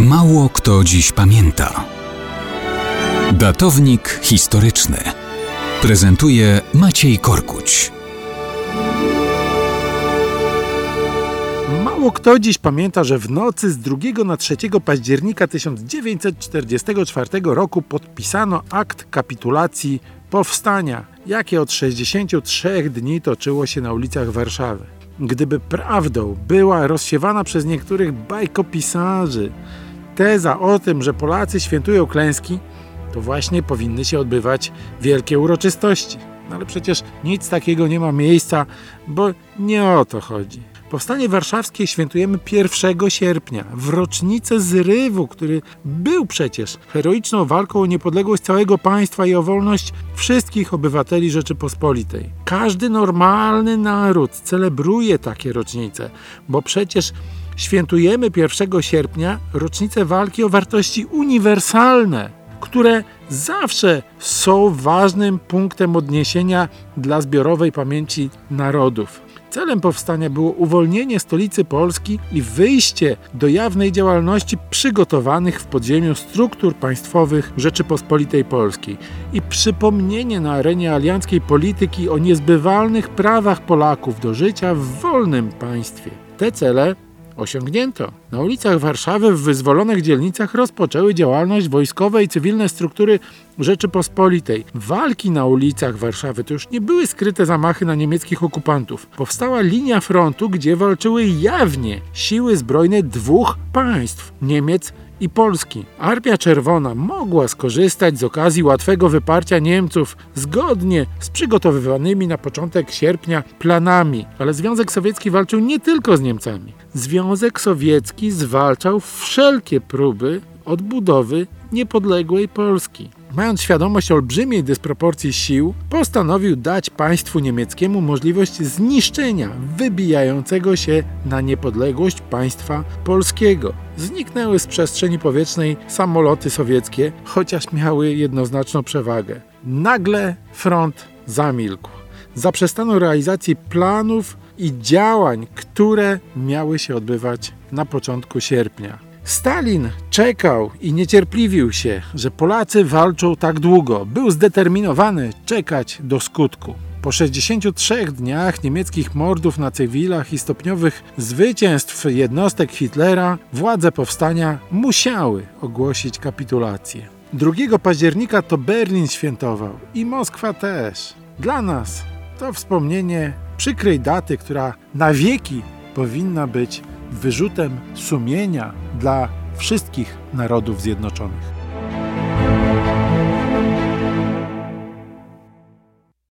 Mało kto dziś pamięta. Datownik historyczny prezentuje Maciej Korkuć. Mało kto dziś pamięta, że w nocy z 2 na 3 października 1944 roku podpisano akt kapitulacji powstania, jakie od 63 dni toczyło się na ulicach Warszawy. Gdyby prawdą była rozsiewana przez niektórych bajkopisarzy teza o tym, że Polacy świętują klęski, to właśnie powinny się odbywać wielkie uroczystości. No ale przecież nic takiego nie ma miejsca, bo nie o to chodzi. Powstanie warszawskie świętujemy 1 sierpnia, w rocznicę zrywu, który był przecież heroiczną walką o niepodległość całego państwa i o wolność wszystkich obywateli Rzeczypospolitej. Każdy normalny naród celebruje takie rocznice, bo przecież świętujemy 1 sierpnia rocznicę walki o wartości uniwersalne, które zawsze są ważnym punktem odniesienia dla zbiorowej pamięci narodów. Celem powstania było uwolnienie stolicy Polski i wyjście do jawnej działalności przygotowanych w podziemiu struktur państwowych Rzeczypospolitej Polskiej i przypomnienie na arenie alianckiej polityki o niezbywalnych prawach Polaków do życia w wolnym państwie. Te cele osiągnięto. Na ulicach Warszawy w wyzwolonych dzielnicach rozpoczęły działalność wojskowe i cywilne struktury Rzeczypospolitej. Walki na ulicach Warszawy to już nie były skryte zamachy na niemieckich okupantów. Powstała linia frontu, gdzie walczyły jawnie siły zbrojne dwóch państw Niemiec i Polski. Armia Czerwona mogła skorzystać z okazji łatwego wyparcia Niemców zgodnie z przygotowywanymi na początek sierpnia planami, ale Związek Sowiecki walczył nie tylko z Niemcami. Związek Sowiecki zwalczał wszelkie próby odbudowy niepodległej Polski. Mając świadomość olbrzymiej dysproporcji sił, postanowił dać państwu niemieckiemu możliwość zniszczenia wybijającego się na niepodległość państwa polskiego. Zniknęły z przestrzeni powietrznej samoloty sowieckie, chociaż miały jednoznaczną przewagę. Nagle front zamilkł. Zaprzestano realizacji planów i działań, które miały się odbywać na początku sierpnia. Stalin czekał i niecierpliwił się, że Polacy walczą tak długo. Był zdeterminowany czekać do skutku. Po 63 dniach niemieckich mordów na cywilach i stopniowych zwycięstw jednostek Hitlera, władze powstania musiały ogłosić kapitulację. 2 października to Berlin świętował i Moskwa też. Dla nas to wspomnienie przykrej daty, która na wieki powinna być wyrzutem sumienia dla wszystkich narodów zjednoczonych.